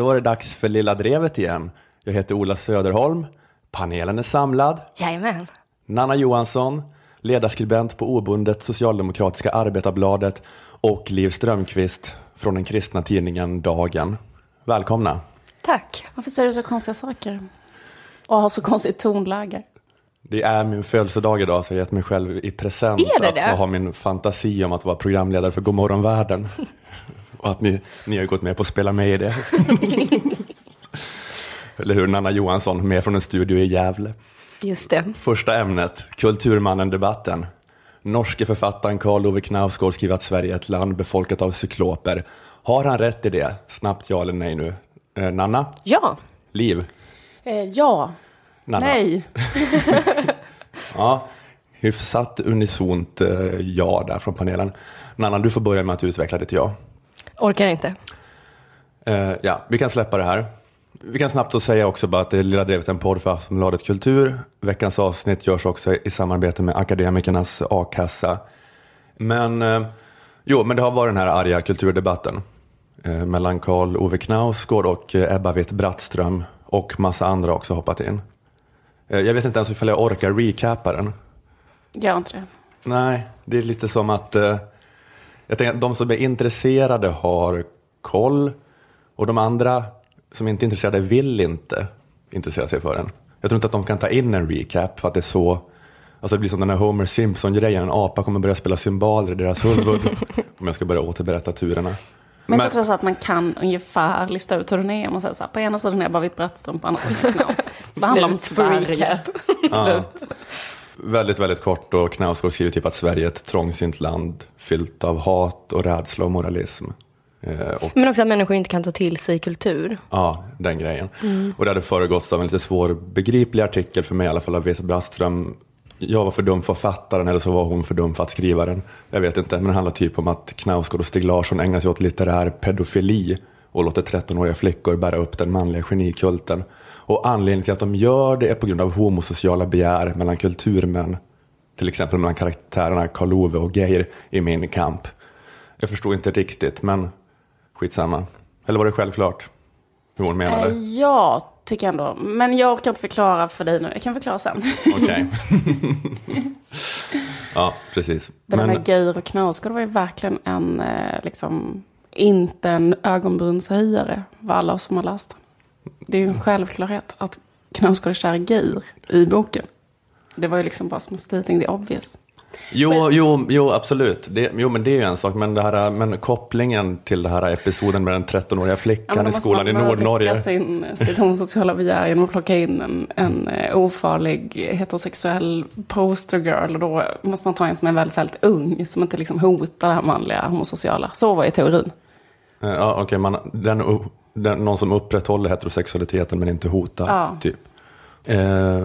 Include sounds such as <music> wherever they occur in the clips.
Då var det dags för Lilla Drevet igen. Jag heter Ola Söderholm. Panelen är samlad. Jajamän. Nanna Johansson, ledarskribent på obundet Socialdemokratiska Arbetarbladet och Liv Strömqvist från den kristna tidningen Dagen. Välkomna. Tack. Varför säger du så konstiga saker? Och har så konstigt tonläge? Det är min födelsedag idag så jag har gett mig själv i present Är det att det? få ha min fantasi om att vara programledare för Godmorgon världen. <laughs> och att ni, ni har gått med på att spela med i det. <laughs> Eller hur, Nanna Johansson, med från en studio i Gävle. Just det. Första ämnet, Kulturmannen-debatten. Norske författaren Karl Ove Knausgård skriver att Sverige är ett land befolkat av cykloper. Har han rätt i det? Snabbt ja eller nej nu. Eh, Nanna? Ja. Liv? Eh, ja. Nanna? Nej. <laughs> Ja, hyfsat unisont eh, ja där från panelen. Nanna, du får börja med att utveckla ditt ja. Orkar inte. Eh, ja, vi kan släppa det här. Vi kan snabbt då säga också bara att det är Lilla Drevet en podd för Aftonbladet Kultur. Veckans avsnitt görs också i samarbete med Akademikernas a-kassa. Men, eh, jo, men det har varit den här arga kulturdebatten eh, mellan Karl Ove Knausgård och eh, Ebba Witt-Brattström och massa andra också hoppat in. Eh, jag vet inte ens ifall jag orkar recapa den. Gör inte det. Nej, det är lite som att eh, jag tänker att de som är intresserade har koll och de andra som inte är intresserade vill inte intressera sig för den. Jag tror inte att de kan ta in en recap för att det är så, alltså det blir som den här Homer Simpson-grejen, en apa kommer börja spela cymbaler i deras huvud <laughs> om jag ska börja återberätta turerna. Men, det är också så att man kan ungefär lista ut hur den är. Man säger så här, på ena sidan är Ebba Witt-Brattström, på andra sidan Knaus. Det handlar om Sverige. <laughs> Slut. Väldigt, väldigt kort och Knausgård skriver typ att Sverige är ett trångsynt land fyllt av hat och rädsla och moralism. Eh, och Men också att människor inte kan ta till sig kultur. Ja, den grejen. Och det hade föregåtts av en lite svårbegriplig artikel för mig i alla fall av Vesa Brattström. Jag var för dum för att fatta den eller så var hon för dum för att skriva den. Jag vet inte, men det handlar typ om att Knausgård och Stig Larsson ägnar sig åt litterär pedofili och låter 13-åriga flickor bära upp den manliga genikulten. Och anledningen till att de gör det är på grund av homosociala begär mellan kulturmän. Till exempel mellan karaktärerna Karl Ove och Geir i Min kamp. Jag förstod inte riktigt, men skitsamma. Eller var det självklart hur hon menade? Eh, Ja, tycker jag ändå. Men jag orkar inte förklara för dig nu. Jag kan förklara sen. Okej. <laughs> <laughs> ja, precis. Det där med Geir och Knausgård var ju verkligen en, eh, liksom, inte en ögonbrynshöjare, vad alla som har läst den. Det är ju en självklarhet att Knausgård är Geir i boken. Det var ju liksom bara som stating the obvious. jo, jo, jo, absolut. Det, jo, men det är ju en sak. Men, det här, men kopplingen till den här episoden med den 13-åriga Ja, flickan men då i skolan i man Nordnorge. väcka Sin, sitt homosociala begär genom att plocka in en, en eh, ofarlig heterosexuell postergirl. Och då måste man ta en som är väldigt, väldigt ung. Som inte liksom hotar det här manliga homosociala. Så var ju teorin. Eh, Ja, okej, man, u- den, någon som upprätthåller heterosexualiteten men inte hotar. Ja. Typ. Eh,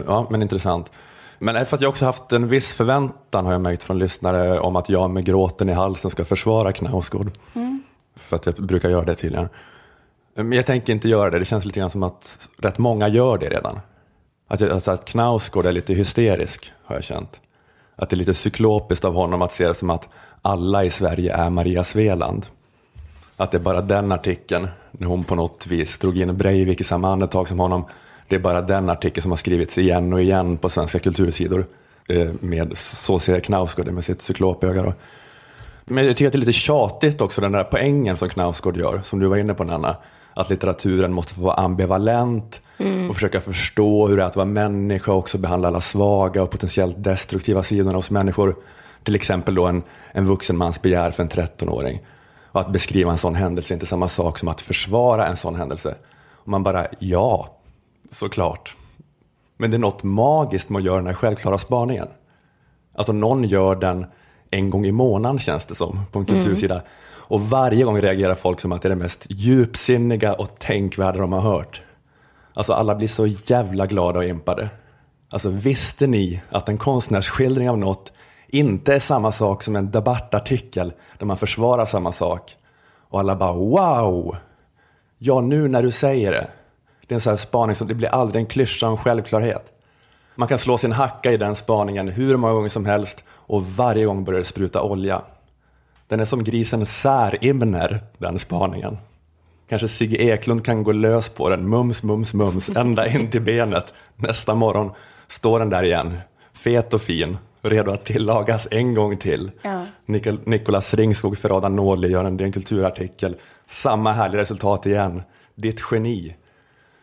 ja, men intressant. Men för att jag också haft en viss förväntan har jag märkt från lyssnare om att jag med gråten i halsen ska försvara Knausgård. För att jag brukar göra det tydligen. Men jag tänker inte göra det. Det känns lite grann som att rätt många gör det redan. Att, jag, alltså att Knausgård är lite hysterisk har jag känt. Att det är lite cyklopiskt av honom att se det som att alla i Sverige är Maria Sveland. Att det är bara den artikeln, när hon på något vis drog in Breivik i samma andetag som honom. Det är bara den artikeln som har skrivits igen och igen på svenska kultursidor. Eh, med Så ser Knausgård med sitt cyklopöga. Då. Men jag tycker att det är lite tjatigt också, den där poängen som Knausgård gör, som du var inne på Nanna. Att litteraturen måste få vara ambivalent och försöka förstå hur det är att vara människa och också behandla alla svaga och potentiellt destruktiva sidorna hos människor. Till exempel då en, en vuxen mans begär för en 13-åring. Och att beskriva en sån händelse är inte samma sak som att försvara en sån händelse. Och man bara, ja, såklart. Men det är något magiskt med att göra den här självklara spaningen. Alltså någon gör den en gång i månaden känns det som på en kultursida. Och varje gång reagerar folk som att det är det mest djupsinniga och tänkvärda de har hört. Alltså alla blir så jävla glada och impade. Alltså visste ni att en konstnärsskildring av något inte är samma sak som en debattartikel där man försvarar samma sak. Och alla bara wow! Ja, nu när du säger det. Det är en sån här spaning som det blir aldrig en klyscha om en självklarhet. Man kan slå sin hacka i den spaningen hur många gånger som helst och varje gång börjar det spruta olja. Den är som grisen Särimner, den spaningen. Kanske Sigge Eklund kan gå lös på den, mums, mums, mums, ända in till benet. Nästa morgon står den där igen, fet och fin, redo att tillagas en gång till. Ja. Nikol- Nicolas Ringskog Ferrada Nåli gör en, kulturartikel. Samma härliga resultat igen. Ditt geni.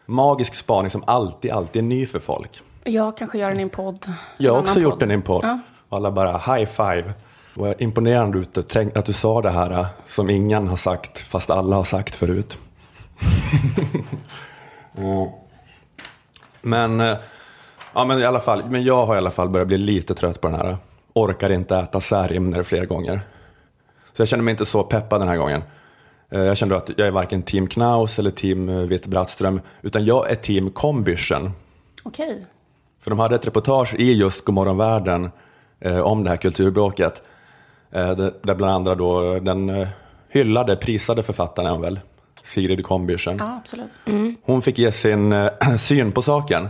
Magisk spaning som alltid, alltid är ny för folk. Jag kanske gör den i en podd. Jag har också gjort podd. den i en podd. Ja. Alla bara high five. Vad imponerande ut att- tänk att du sa det här äh, som ingen har sagt fast alla har sagt förut. <laughs> Mm. Men, eh, ja, men i alla fall, men jag har i alla fall börjat bli lite trött på den här. Orkar inte äta särimner fler gånger. Så jag känner mig inte så peppad den här gången. Eh, Jag kände att jag är varken team Knaus eller team eh, Vitt Brattström, utan jag är team Combischen. Okej. För de hade ett reportage i just Godmorgon världen eh, om det här kulturbråket. Eh, där bland andra då den eh, hyllade, prisade författaren väl, Sigrid Combischen. Ja, absolut. Hon fick ge sin eh, <clears throat> syn på saken.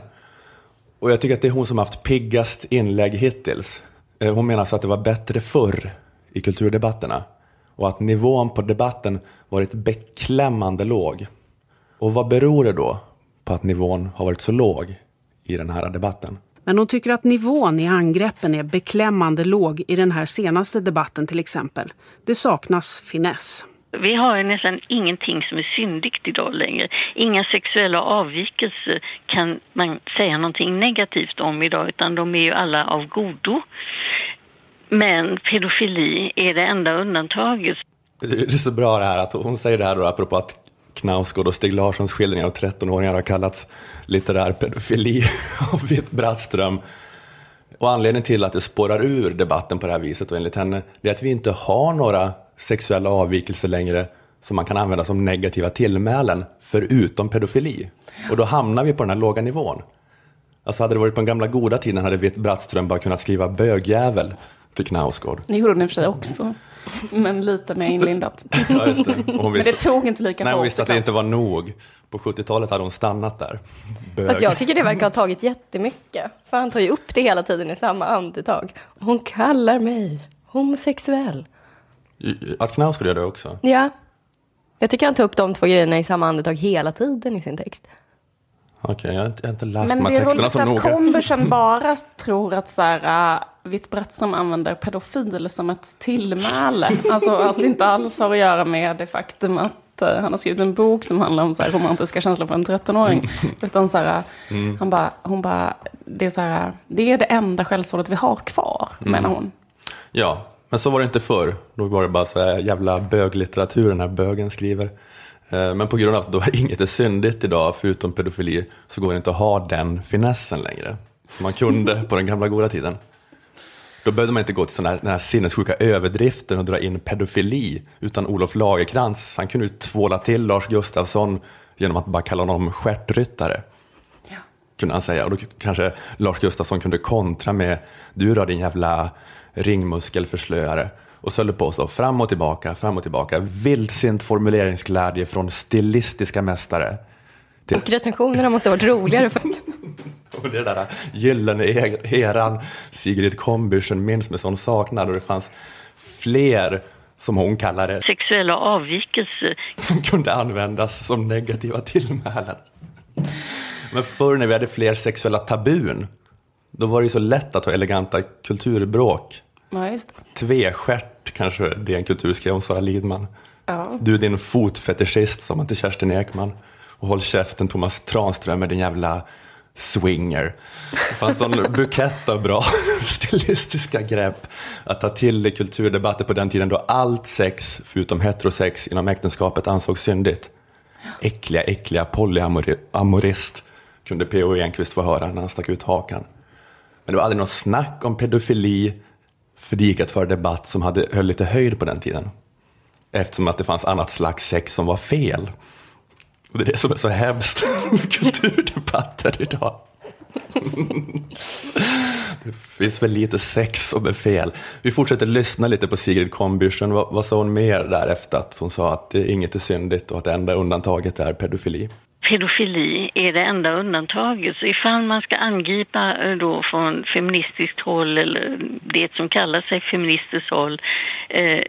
Och jag tycker att det är hon som haft piggast inlägg hittills. Eh, hon menar så att det var bättre förr i kulturdebatterna. Och att nivån på debatten varit beklämmande låg. Och vad beror det då på att nivån har varit så låg i den här debatten? Men hon tycker att nivån i angreppen är beklämmande låg i den här senaste debatten till exempel. Det saknas finess. Vi har ju nästan ingenting som är syndigt idag längre. Inga sexuella avvikelser kan man säga någonting negativt om idag utan de är ju alla av godo. Men pedofili är det enda undantaget. Det är så bra det här att hon säger det här då apropå att Knausgård och Stig Larssons skildringar av 13-åringar har kallats litterär pedofili <laughs> av Vitt Brattström. Och anledningen till att det spårar ur debatten på det här viset och enligt henne, det är att vi inte har några sexuella avvikelser längre som man kan använda som negativa tillmälen, förutom pedofili. Och då hamnar vi på den här låga nivån. Alltså hade det varit på den gamla goda tiden hade Vitt Brattström bara kunnat skriva bögjävel till Knausgård. Det gjorde hon i och för sig också. Men lite mer inlindat. <laughs> Ja, just det. Hon Men det tog inte lika Nej, hon hårt, visste att det inte var nog. På 70-talet hade hon stannat där. Bög. Fast jag tycker det verkar ha tagit jättemycket. För han tar ju upp det hela tiden i samma andetag. Hon kallar mig homosexuell. Att Knausgård gör det också. Ja. Jag tycker han tar upp de två grejerna i samma andetag hela tiden i sin text. Okej, jag, har inte- jag har inte läst Men de det här är texterna roligt så att noga. Kombersen <laughs> bara tror att så här, uh, Vitt Brattström använder pedofil som ett tillmäle. Alltså att det inte alls har att göra med det faktum att uh, han har skrivit en bok som handlar om så här, romantiska känslor för en 13-åring. Utan så här, Mm. han bara, hon bara, det är så här, det är det enda skällsordet vi har kvar, Mm. menar hon. Ja, men så var det inte förr. Då var det bara så här jävla böglitteratur den här bögen skriver. Eh, Men på grund av att då inget är syndigt idag, förutom pedofili, så går det inte att ha den finessen längre. Som man kunde på den gamla goda tiden. Då behövde man inte gå till såna här, den här sinnessjuka överdriften och dra in pedofili. Utan Olof Lagerkrans, han kunde ju tvåla till Lars Gustafsson genom att bara kalla honom stjärtryttare. Ja. Kunde han säga. Och då kanske Lars Gustafsson kunde kontra med Du då din jävla ringmuskelförslöare. Och så höll på så, fram och tillbaka, fram och tillbaka. Vildsint formuleringsglädje från stilistiska mästare. Till, Och recensionerna måste ha varit roligare för att <laughs> och det där gyllene e- eran Sigrid Combüchen minns med sån saknad. Och det fanns fler, som hon kallar det, Sexuella avvikelser som kunde användas som negativa tillmälen. Men förr när vi hade fler sexuella tabun, då var det ju så lätt att ha eleganta kulturbråk. Ja, just det. Tvestjärt kanske det är en kultur skrev om Sara Lidman. Ja. Du din fotfetischist sa man till Kerstin Ekman. Och håll käften Thomas Tranström med din jävla swinger. Det fanns en <laughs> bukett av bra <laughs> stilistiska grepp att ta till i kulturdebatter på den tiden då allt sex, förutom heterosex, inom äktenskapet ansågs syndigt. Äckliga, äckliga polyamorist kunde P.O. Enquist få höra när han stack ut hakan. Men det var aldrig något snack om pedofili, för det gick att föra debatt som hade, höll lite höjd på den tiden. Eftersom att det fanns annat slags sex som var fel. Och det är det som är så hemskt med kulturdebatter idag. Det finns väl lite sex som är fel. Vi fortsätter lyssna lite på Sigrid Combüchen. Vad, vad sa hon mer därefter? Att hon sa att det, inget är syndigt och att det enda undantaget är pedofili pedofili är det enda undantaget. Så ifall man ska angripa eh, då från feministiskt håll eller det som kallar sig feministiskt håll eh,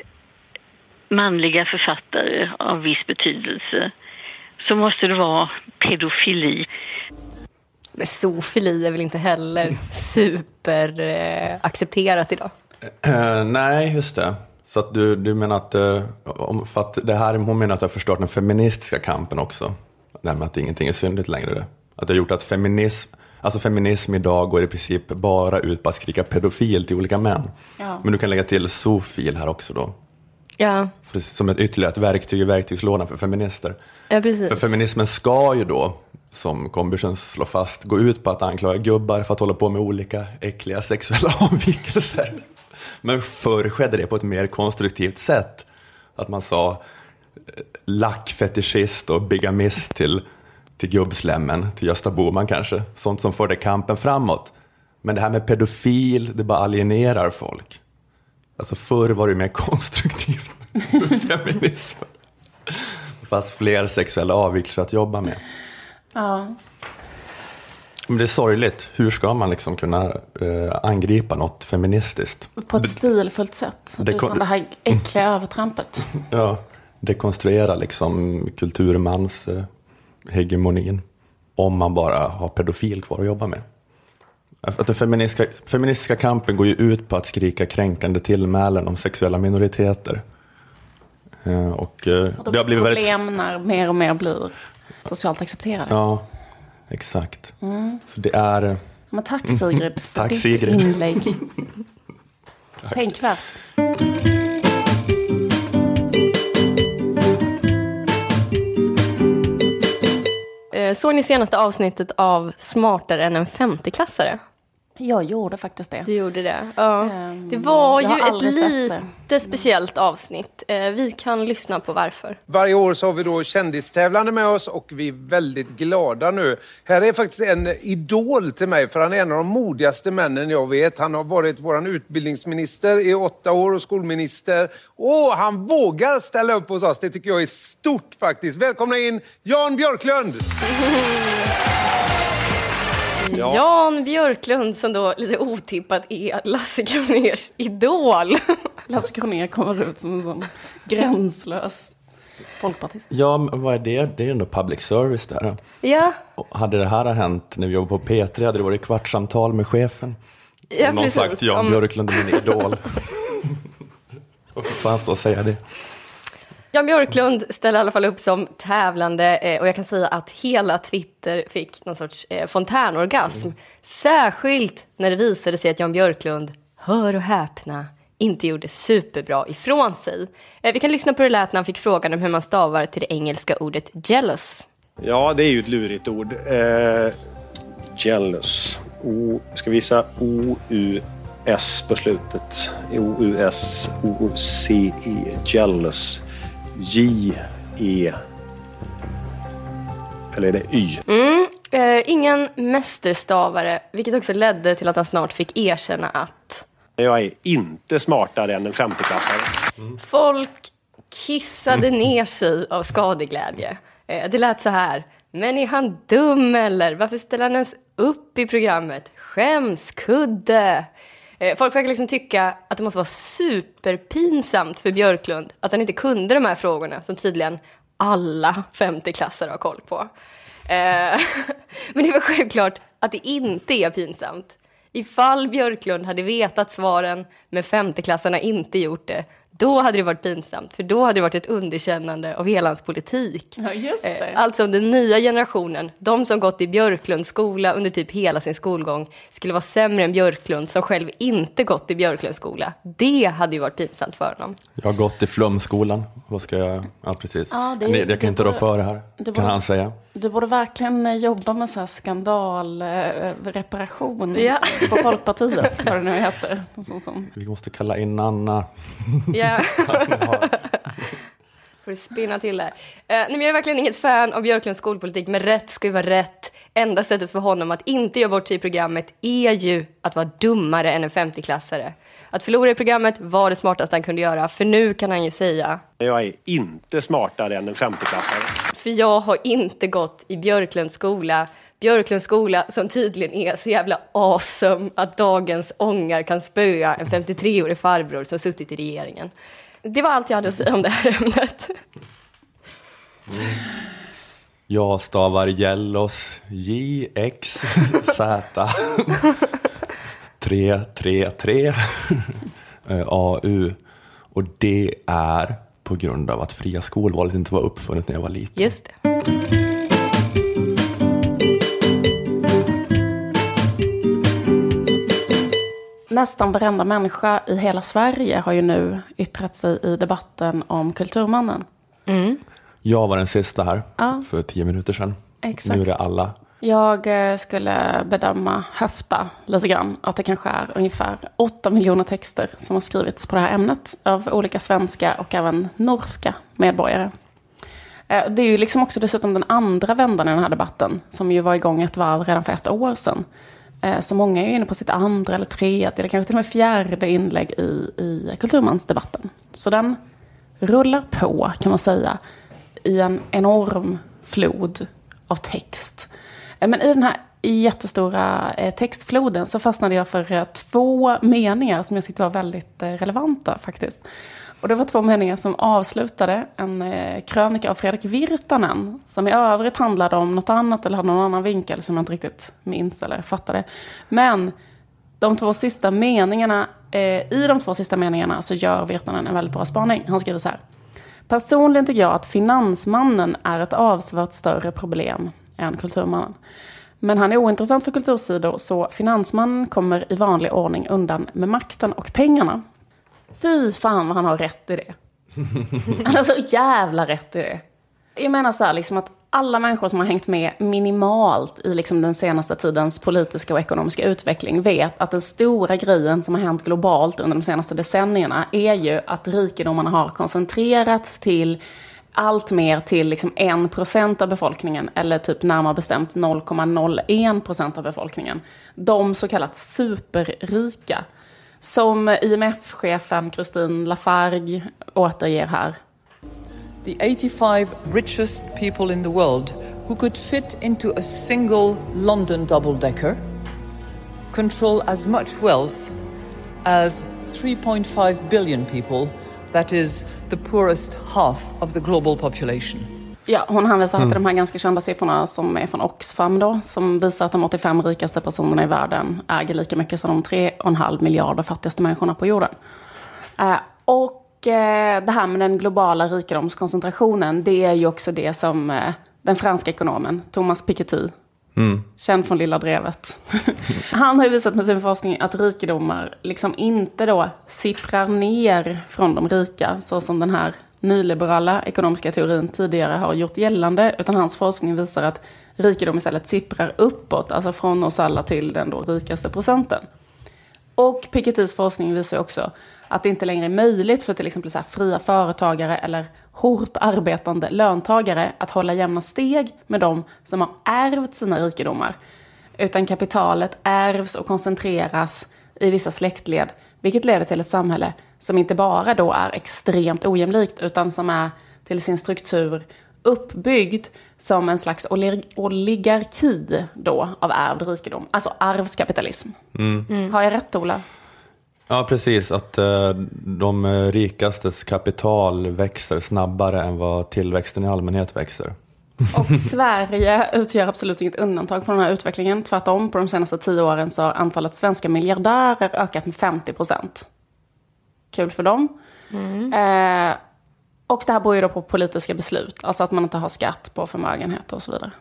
manliga författare av viss betydelse så måste det vara pedofili. Men zoofili är väl inte heller super eh, accepterat idag? Eh, nej, just det. Så att du, du menar att, om, för att det här, hon menar att du har förstört den feministiska kampen också. Det här med att ingenting är synligt längre. Att det har gjort att feminism, alltså feminism idag går i princip bara ut på att skrika pedofil till olika män. Ja. Men du kan lägga till zoofil här också då. Ja, För, som ett ytterligare ett verktyg i verktygslådan för feminister. ja precis. För feminismen ska ju då, som Kombischen slår fast, gå ut på att anklaga gubbar för att hålla på med olika äckliga sexuella <laughs> avvikelser. Men förr skedde det på ett mer konstruktivt sätt. Att man sa lackfetischist och bigamist till, till gubbslemmen, till Gösta Bohman kanske. Sånt som förde kampen framåt. Men det här med pedofil, det bara alienerar folk. Alltså förr var det mer konstruktivt <laughs> feminism. Det fanns fler sexuella avvikelser att jobba med. Ja. Men det är sorgligt. Hur ska man liksom kunna eh, angripa något feministiskt? På ett stilfullt sätt. det utan det här äckliga övertrampet. <laughs> Ja, dekonstruera liksom kulturmans eh, hegemonin. Om man bara har pedofil kvar att jobba med. Att den feministiska, feministiska kampen går ju ut på att skrika kränkande tillmälen om sexuella minoriteter. Eh, och eh, Och då det har blivit väldigt... problem när mer och mer blir socialt accepterade. Ja, exakt. Så det är... Men tack Sigrid <laughs> för Tack, ditt Sigrid. inlägg. <laughs> Tänkvärt. Eh, såg ni senaste avsnittet av Smartare än en 50-klassare? Jag gjorde faktiskt det. Du gjorde det? Ja. Ehm, Det var ju ett lite speciellt avsnitt. Eh, Vi kan lyssna på varför. Varje år så har vi då kändistävlande med oss och vi är väldigt glada nu. Här är faktiskt en idol till mig för han är en av de modigaste männen jag vet. Han har varit vår utbildningsminister i åtta år och skolminister. Och han vågar ställa upp hos oss. Det tycker jag är stort faktiskt. Välkomna in Jan Björklund! <laughs> Ja. Jan Björklund som då lite otippat är Lasse Kroners idol. <laughs> Lasse Kronér kommer ut som en sån gränslös folkpartist. Ja, men vad är det? Det är ändå public service där. ja, Och Hade det här hänt när vi jobbade på P3 hade det varit kvartssamtal med chefen. ja Någon precis. sagt Jan Om- Björklund är min idol. Varför <laughs> får han stå och säga det? Jan Björklund ställer i alla fall upp som tävlande eh, och jag kan säga att hela Twitter fick någon sorts eh, fontänorgasm. Särskilt när det visade sig att Jan Björklund, hör och häpna, inte gjorde superbra ifrån sig. Eh, vi kan lyssna på hur det lät när han fick frågan om hur man stavar till det engelska ordet jealous. Ja, det är ju ett lurigt ord. Eh, jealous. O, ska visa O-U-S på slutet. O-U-S, O-C-E, jealous. J-E. Eller är det Y? Eh, ingen mästerstavare, vilket också ledde till att han snart fick erkänna att Jag är inte smartare än en 50-klassare. Folk kissade ner sig av skadeglädje. Eh, Det lät så här. Men är han dum eller? Varför ställer han ens upp i programmet? Skämskudde! Eh, folk verkar liksom tycka att det måste vara superpinsamt för Björklund att han inte kunde de här frågorna som tydligen alla 50-klassare har koll på. Eh, <laughs> men det var självklart att det inte är pinsamt. Ifall Björklund hade vetat svaren, men femteklassarna inte gjort det, då hade det varit pinsamt, för då hade det varit ett underkännande av hela hans politik. Ja, just det. Eh, Alltså den nya generationen, de som gått i Björklunds skola under typ hela sin skolgång, skulle vara sämre än Björklund som själv inte gått i Björklunds skola. Det hade ju varit pinsamt för honom. Jag har gått i flumskolan. Vad ska jag... Ja, precis. Ja, det det kan inte rå för det här, det kan han säga. Du borde verkligen eh, jobba med så här skandalreparation Ja. <laughs> på Folkpartiet, vad det nu heter. Vi måste kalla in Anna. Ja. <laughs> Får du spinna till där. Eh, nej, men jag är verkligen inget fan av Björklunds skolpolitik, men rätt ska ju vara rätt. Enda sättet för honom att inte göra bort sig i programmet är ju att vara dummare än en 50-klassare. Att förlora i programmet var det smartaste han kunde göra, för nu kan han ju säga Jag är inte smartare än en 50-klassare. för jag har inte gått i Björklunds skola. Björklunds skola som tydligen är så jävla awesome att dagens ångar kan spöa en 53-årig farbror som suttit i regeringen. Det var allt jag hade att säga om det här ämnet. Jag stavar Jellos J-X-Z 333 <laughs> eh, AU. Och det är på grund av att fria skolvalet inte var uppfunnet när jag var liten. Just det. Nästan varenda människa i hela Sverige har ju nu yttrat sig i debatten om Kulturmannen. Jag var den sista här Ja. för tio minuter sedan. Exakt. Nu är det alla. Jag eh, skulle bedöma, höfta lite grann, att det kanske är ungefär 8 miljoner texter som har skrivits på det här ämnet av olika svenska och även norska medborgare. Eh, det är ju liksom också dessutom den andra vändan i den här debatten, som ju var igång ett varv redan för ett år sedan. Eh, så många är ju inne på sitt andra eller tredje, eller kanske till och med fjärde inlägg i, i kulturmansdebatten. Så den rullar på, kan man säga, i en enorm flod av text. Eh, men i den här jättestora eh, textfloden så fastnade jag för eh, två meningar som jag tyckte var väldigt relevanta faktiskt. Och det var två meningar som avslutade en krönika av Fredrik Virtanen, som i övrigt handlade om något annat eller hade någon annan vinkel som jag inte riktigt minns eller fattade. Men de två sista meningarna, i de två sista meningarna så gör Virtanen en väldigt bra spaning. Han skriver så här. Personligen tycker jag att finansmannen är ett avsevärt större problem än kulturmannen. Men han är ointressant för kultursidor så finansmannen kommer i vanlig ordning undan med makten och pengarna. Fy fan vad han har rätt i det. <laughs> Han har så jävla rätt i det. Jag menar så här, liksom att alla människor som har hängt med minimalt i liksom den senaste tidens politiska och ekonomiska utveckling vet att den stora grejen som har hänt globalt under de senaste decennierna är ju att rikedomarna har koncentrerats till allt mer till liksom 1% av befolkningen, eller typ närmare bestämt 0,01% av befolkningen. De så kallat superrika. Som IMF-chefen Christine Lafargue återger här. the 85 richest people in the world who could fit into a single London double decker control as much wealth as 3.5 billion people, that is, the poorest half of the global population. Ja, hon hänvisar här till de här ganska kända siffrorna som är från Oxfam då, som visar att de 85 rikaste personerna i världen äger lika mycket som de 3,5 miljarder fattigaste människorna på jorden. Eh, och eh, det här med den globala rikedomskoncentrationen, det är ju också det som eh, den franska ekonomen Thomas Piketty, Mm. känd från Lilla Drevet, <laughs> han har ju visat med sin forskning att rikedomar liksom inte då sipprar ner från de rika, så som den här nyliberala ekonomiska teorin tidigare har gjort gällande, utan hans forskning visar att rikedom istället sipprar uppåt, alltså från oss alla till den då rikaste procenten. Och Pikettys forskning visar också att det inte längre är möjligt för till exempel så här fria företagare eller hårt arbetande löntagare att hålla jämna steg med de som har ärvt sina rikedomar. Utan kapitalet ärvs och koncentreras i vissa släktled, vilket leder till ett samhälle som inte bara då är extremt ojämlikt, utan som är till sin struktur uppbyggd som en slags olig- oligarki då av ärvd rikedom. Alltså arvskapitalism. Har jag rätt Ola? Ja, precis. Att eh, de rikastes kapital växer snabbare än vad tillväxten i allmänhet växer. Och <laughs> Sverige utgör absolut inget undantag från den här utvecklingen. Tvärtom, på de senaste tio åren så har antalet svenska miljardärer ökat med 50 procent. Kul för dem. Eh, och det här beror ju då på politiska beslut. Alltså att man inte har skatt på förmögenhet och så vidare.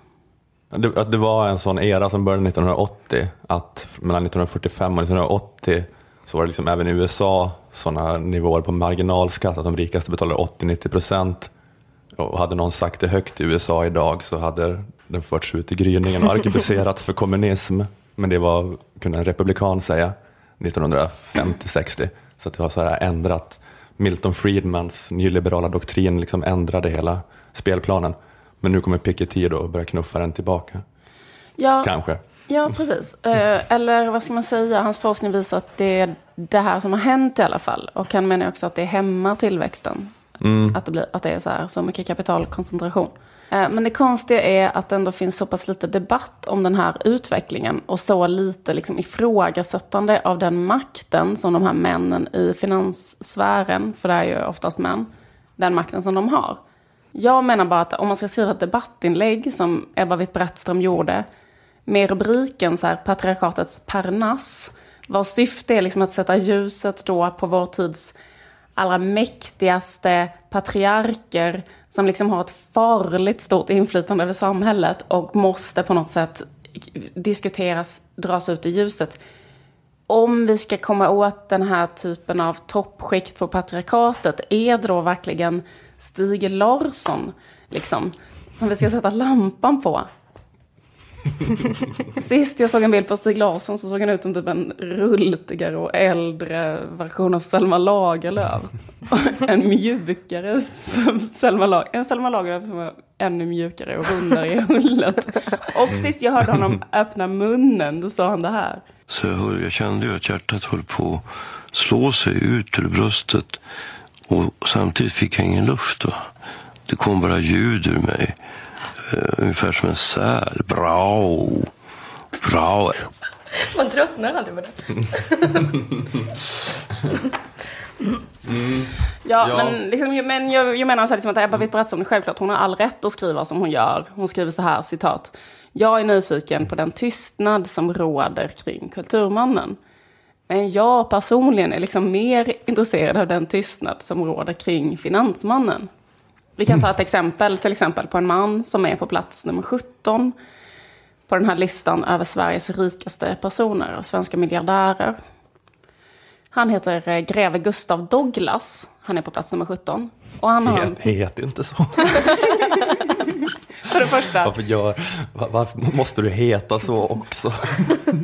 Det, att det var en sån era som började 1980, att mellan 1945 och 1980 så var det liksom även i USA sådana nivåer på marginalskatt att de rikaste betalade 80-90 procent. Och hade någon sagt det högt i USA idag så hade den förts ut i gryningen och arkebuserats för kommunism. Men det var, kunde en republikan säga, 1950-60. Så att det har så här ändrat. Milton Friedmans nyliberala doktrin liksom ändrade hela spelplanen. Men nu kommer Piketty då och börjar knuffa den tillbaka. Ja, Kanske. Ja precis. Eh, eller vad ska man säga? Hans forskning visar att det är det här som har hänt i alla fall. Och han menar också att det hämmar tillväxten. Att, det blir, att det är så, här, så mycket kapitalkoncentration. Eh, Men det konstiga är att det ändå finns så pass lite debatt om den här utvecklingen och så lite liksom ifrågasättande av den makten som de här männen i finanssfären, för det är ju oftast män, den makten som de har. Jag menar bara att om man ska skriva ett debattinlägg som Ebba Witt-Brattström gjorde med rubriken så här, patriarkatets parnass, vars syfte är liksom att sätta ljuset då på vår tids allra mäktigaste patriarker som liksom har ett farligt stort inflytande över samhället och måste på något sätt diskuteras, dras ut i ljuset. Om vi ska komma åt den här typen av toppskikt på patriarkatet, är det då verkligen Stig Larsson liksom, som vi ska sätta lampan på? <laughs> Sist jag såg en bild på Stig Larsson så såg han ut som typ en rultigare och äldre version av Selma Lagerlöf. <laughs> en mjukare <laughs> Selma Lagerlöf. En Selma Lagerlöf som var ännu mjukare och rundare i hullet. Och sist jag hörde honom öppna munnen, då sa han det här. Så jag, hör, jag kände ju att hjärtat höll på att slå sig ut ur bröstet. Och samtidigt fick jag ingen luft. Va? Det kom bara ljud ur mig. Uh, ungefär som en säl. Bra, bra. Man tröttnar aldrig på det. Mm. Ja, ja, men, liksom, men jag, jag menar så här, liksom att Ebba Witt-Brattström, självklart hon har all rätt att skriva som hon gör. Hon skriver så här, citat. Jag är nyfiken på den tystnad som råder kring Kulturmannen. Men jag personligen är liksom mer intresserad av den tystnad som råder kring Finansmannen. Vi kan ta ett exempel, till exempel på en man som är på plats nummer 17 på den här listan över Sveriges rikaste personer och svenska miljardärer. Han heter eh, greve Gustav Douglas. Han är på plats nummer 17. Och han har... Het, het inte så. <laughs> För det första. Varför, gör, varför måste du heta så också?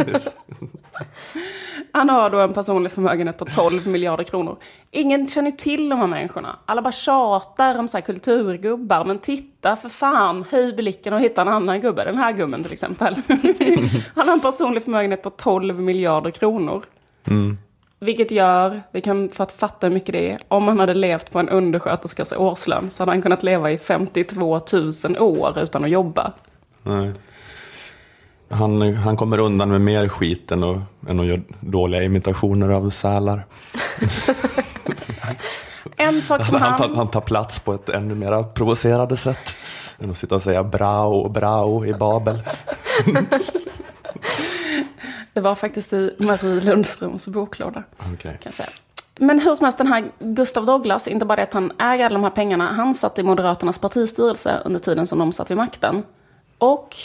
<laughs> Han har då en personlig förmögenhet på 12 miljarder kronor. Ingen känner till de här människorna. Alla bara tjatar om så här kulturgubbar. Men titta för fan, höj blicken och hitta en annan gubbe. Den här gubben till exempel. <laughs> Han har en personlig förmögenhet på 12 miljarder kronor. Mm. Vilket gör, vi kan för att fatta hur mycket det är, om han hade levt på en undersköterskas årslön så hade han kunnat leva i 52 000 år utan att jobba. Nej. Han, han kommer undan med mer skit än att, än att göra dåliga imitationer av sälar. <laughs> en sak som han... Han, tar, han tar plats på ett ännu mer provocerande sätt än att sitta och säga brau, brau i Babel. <laughs> Det var faktiskt i Marie Lundströms boklåda. Okay. Kan säga. Men hur som helst, den här Gustav Douglas, inte bara det att han äger alla de här pengarna, han satt i Moderaternas partistyrelse under tiden som de satt vid makten. Och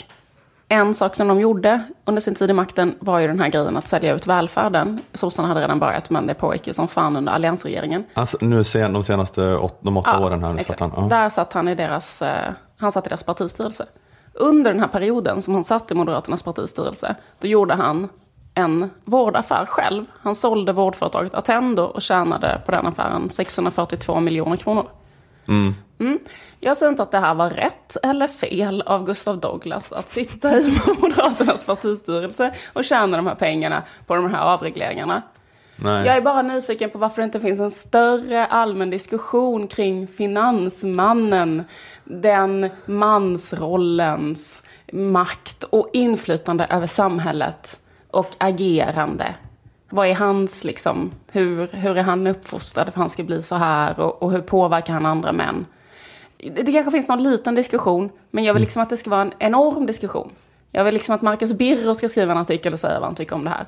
en sak som de gjorde under sin tid i makten var ju den här grejen att sälja ut välfärden. Sossarna hade redan börjat, men det pågick ju som fan under alliansregeringen. Alltså, nu sen, de senaste åt, de åtta ja, åren här? Exakt. Satt han, ja. Där satt han i deras, eh, han satt i deras partistyrelse. Under den här perioden som han satt i Moderaternas partistyrelse, då gjorde han en vårdaffär själv. Han sålde vårdföretaget Attendo och tjänade på den affären 642 miljoner kronor. Mm. Mm. Jag säger inte att det här var rätt eller fel av Gustav Douglas att sitta i <laughs> Moderaternas partistyrelse och tjäna de här pengarna på de här avregleringarna. Nej. Jag är bara nyfiken på varför det inte finns en större allmän diskussion kring finansmannen, den mansrollens makt och inflytande över samhället och agerande. Vad är hans, liksom, hur, hur är han uppfostrad för att han ska bli så här och, och hur påverkar han andra män? Det, kanske finns någon liten diskussion, men jag vill liksom att det ska vara en enorm diskussion. Jag vill liksom att Marcus Birro ska skriva en artikel och säga vad han tycker om det här.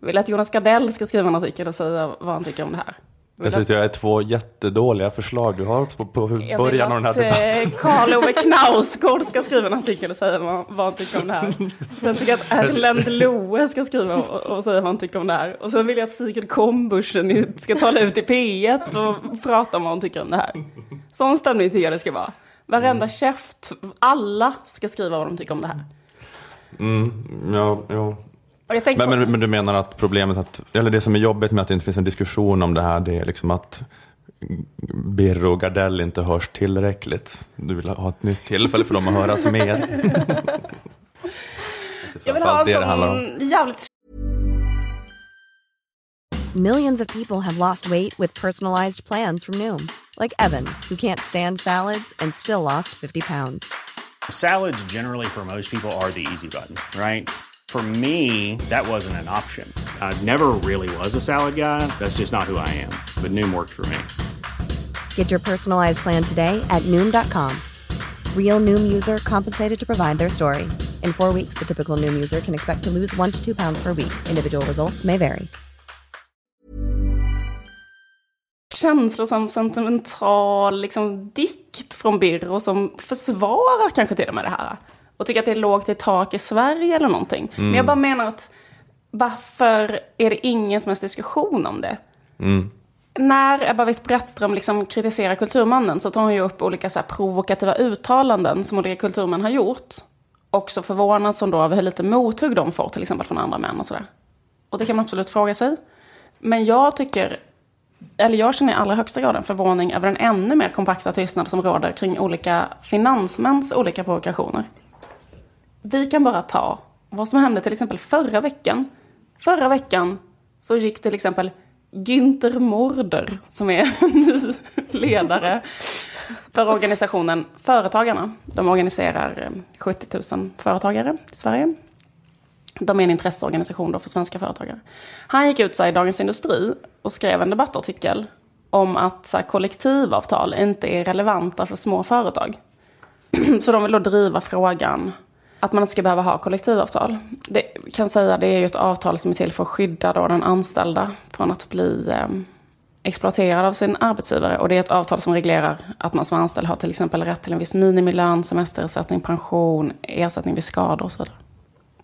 Jag vill att Jonas Gardell ska skriva en artikel och säga vad han tycker om det här. Jag tycker det är två jättedåliga förslag du har på, på början av den här Jag debatten. Karl Ove Knausgård ska skriva en artikel och säga vad, vad han tycker om det här. Sen tycker jag att Erlend Loe ska skriva och, och säga vad han tycker om det här. Och sen vill jag att Sigrid Kombuschen ska tala ut i P1 och prata om vad hon tycker om det här. Sån stämning tycker jag det ska vara. Varenda käft, alla ska skriva vad de tycker om det här. Mm, ja, ja. Men, på- men, men du menar att problemet, att, eller det som är jobbigt med att det inte finns en diskussion om det här, det är liksom att Birro och Gardell inte hörs tillräckligt. Du vill ha ett nytt tillfälle för dem att höras mer. <laughs> jag vill ha om. en sån jävligt Millions of people have lost weight with personalized plans from Noom, like Evan, who can't stand salads and still lost 50 pounds. Salads, generally, for most people, are the easy button, right? For me, that wasn't an option. I never really was a salad guy. That's just not who I am. But Noom worked for me. Get your personalized plan today at Noom.com. Real Noom user compensated to provide their story. In four weeks, the typical Noom user can expect to lose one to two pounds per week. Individual results may vary. känslosam, sentimental liksom, dikt från Birro som försvarar kanske till och med det här. Och tycker att det är lågt i tak i Sverige eller någonting. Mm. Men jag bara menar att varför är det ingen som helst diskussion om det? Mm. När Ebba Witt-Brattström liksom kritiserar Kulturmannen så tar hon ju upp olika så provokativa uttalanden som olika kulturmän har gjort. Och så förvånas hon då över hur lite mothugg de får, till exempel från andra män och sådär. Och det kan man absolut fråga sig. Men jag tycker, eller jag känner i allra högsta grad en förvåning över den ännu mer kompakta tystnad som råder kring olika finansmäns olika provokationer. Vi kan bara ta vad som hände till exempel förra veckan. Förra veckan så gick till exempel Günther Mårder, som är <laughs> ny ledare för organisationen Företagarna. De organiserar eh, 70 000 företagare i Sverige. De är en intresseorganisation då för svenska företagare. Han gick ut i Dagens Industri och skrev en debattartikel om att så här, kollektivavtal inte är relevanta för små företag. <clears throat> Så de vill då driva frågan att man inte ska behöva ha kollektivavtal. Det kan säga det är ju ett avtal som är till för att skydda då den anställda från att bli eh, exploaterad av sin arbetsgivare. Och det är ett avtal som reglerar att man som anställd har till exempel rätt till en viss minimilön, semesterersättning, pension, ersättning vid skador och så vidare.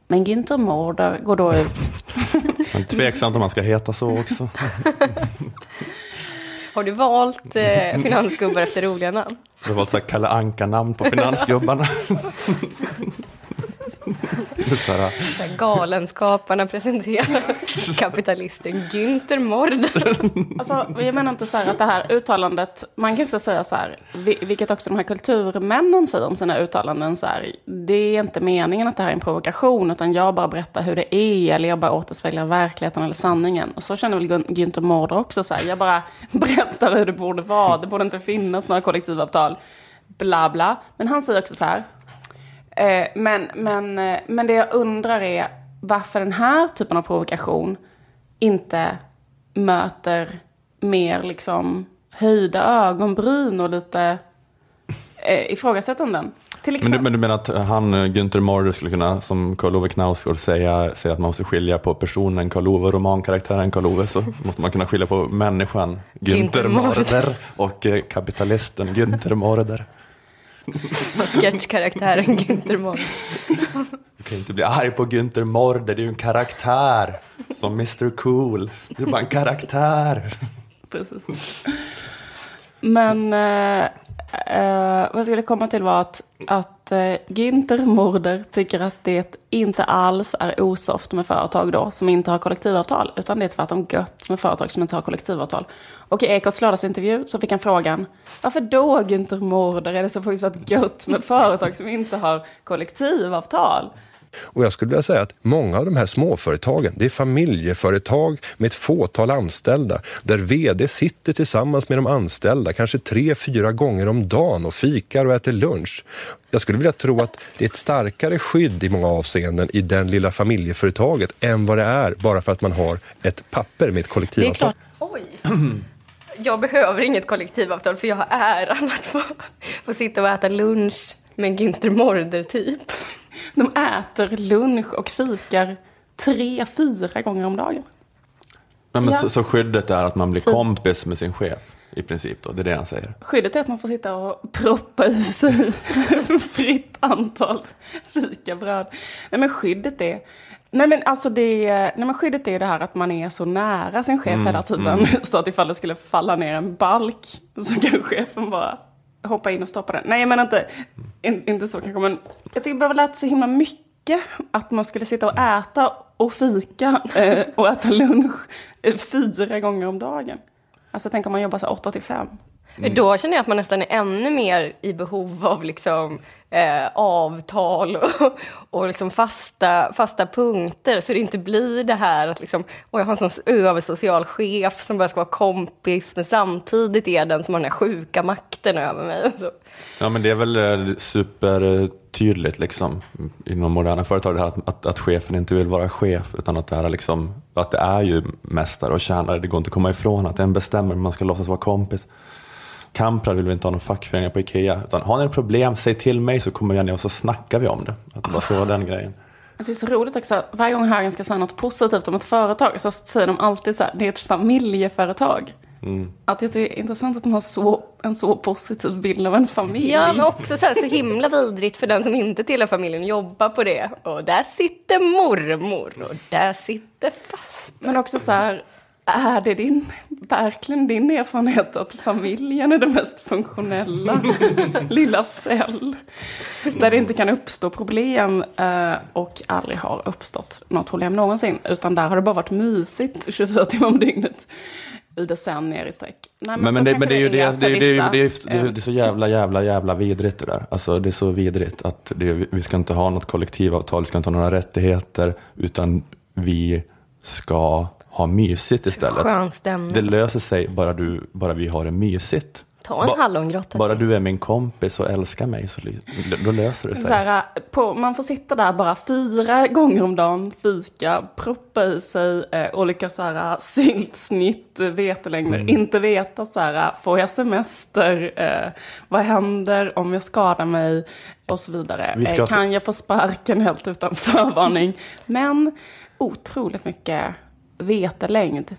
Men Günther Mårder går då ut <laughs> Men tveksamt om man ska heta så också. <laughs> Har du valt eh, finansgubbar efter roliga namn? Det var så här Kalle Anka-namn på finansgubbarna. <laughs> Så här, Så här Galenskaparna presenterar kapitalisten Günther Mårder. Alltså, jag menar inte så här att det här uttalandet, man kan också säga så här, vi- vilket också de här kulturmännen säger om sina uttalanden, så här, det är inte meningen att det här är en provokation, utan jag bara berättar hur det är, eller jag bara återspeglar verkligheten eller sanningen. Och så känner väl Günther Mårder också, så här, jag bara <laughs> berättar hur det borde vara, det borde inte finnas några kollektivavtal, bla bla. Men han säger också så här, Eh, men, men, eh, men det jag undrar är varför den här typen av provokation inte möter mer liksom höjda ögonbryn och lite eh, ifrågasättanden. Till Men du, men du menar att han, eh, Günther Mårder, skulle kunna, som Karl-Ove Knausgård, säga, säga att man måste skilja på personen Karl-Ove och romankaraktären Karl-Ove, så måste man kunna skilja på människan Günther Mårder. Och kapitalisten Günther Mårder. Sketchkaraktären Günther Mårder. Du kan inte bli arg på Günther Mårder, det är ju en karaktär. Som Mr Cool. Det är bara en karaktär. Precis. Men eh, eh, vad jag skulle komma till var att, att eh, Günther Mårder tycker att det inte alls är osoft med företag då som inte har kollektivavtal. Utan det är tvärtom gött med företag som inte har kollektivavtal. Och i Ekots lördagsintervju så fick han frågan varför då Günther Mårder är det så fruktansvärt gött med företag som inte har kollektivavtal? Och jag skulle vilja säga att många av de här småföretagen, det är familjeföretag med ett fåtal anställda, där vd sitter tillsammans med de anställda, kanske tre, fyra gånger om dagen och fikar och äter lunch. Jag skulle vilja tro att det är ett starkare skydd i många avseenden i den lilla familjeföretaget än vad det är bara för att man har ett papper med ett Det är kollektivavtal. klart. Oj. Jag behöver inget kollektivavtal för jag har äran att få, få sitta och äta lunch med Günther Mårder typ. De äter lunch och fikar tre, fyra gånger om dagen. Men, men Ja. så, så skyddet är att man blir kompis med sin chef i princip då, det är det han säger. Skyddet är att man får sitta och proppa i sig <laughs> fritt antal fikabröd. Nej men skyddet är... Nej men alltså det, nej men skyddet är det här att man är så nära sin chef Mm, hela tiden. mm. <laughs> Så att ifall det skulle falla ner en balk så kan chefen bara hoppa in och stoppa den. Nej jag menar inte, in, inte så kanske men jag tycker bara det lät så himla mycket att man skulle sitta och äta och fika eh, och äta lunch eh, fyra gånger om dagen. Alltså tänk om man jobbar så åtta till fem. Då känner jag att man nästan är ännu mer i behov av liksom, eh, avtal och, och liksom fasta, fasta punkter. Så det inte blir det här att liksom, och jag har en sån översocial chef som bara ska vara kompis men samtidigt är den som har den här sjuka makten över mig. <laughs> Så. Ja men det är väl eh, supertydligt liksom inom moderna företag det här att, att, att chefen inte vill vara chef utan att det, här är liksom, att det är ju mästare och tjänare, det går inte att komma ifrån att en bestämmer men man ska låtsas vara kompis. Kamprad vill vi inte ha någon fackföreningar på Ikea. Utan har ni ett problem, säg till mig så kommer jag ner och så snackar vi om det. Att det var så den grejen. Det är så roligt också, varje gång Högen ska säga något positivt om ett företag så säger de alltid så här, det är ett familjeföretag. Mm. Att jag tycker det är intressant att de har så, en så positiv bild av en familj. Ja, men också så, här, så himla vidrigt för den som inte tillhör familjen att jobba på det. Och där sitter mormor och där sitter fast. Men också så här, är det din, verkligen din erfarenhet att familjen är det mest funktionella <laughs> lilla cell? Där det inte kan uppstå problem eh, och aldrig har uppstått något problem någonsin. Utan där har det bara varit mysigt 24 timmar om dygnet i decennier i sträck. Nej, Men, men, det, men det är ju det, är- det, vissa. det, är- det, är- så jävla, jävla, jävla vidrigt det där. Alltså det är så vidrigt att vi ska inte ha något kollektivavtal, vi ska inte ha några rättigheter, utan vi ska ha mysigt istället. Skön stämning. Det löser sig bara, du, bara vi har det mysigt. Ta en Ba- hallongrotta. Bara du är min kompis och älskar mig så då löser det sig. Så här, på, man får sitta där bara fyra gånger om dagen, fika, proppa i sig eh, olika så här, syltsnitt, eh, vetelängder. Mm. Inte veta så här, får jag semester, eh, vad händer om jag skadar mig och så vidare. Vi ska Eh, kan jag få sparken helt utan förvarning? Men otroligt mycket vetelängd.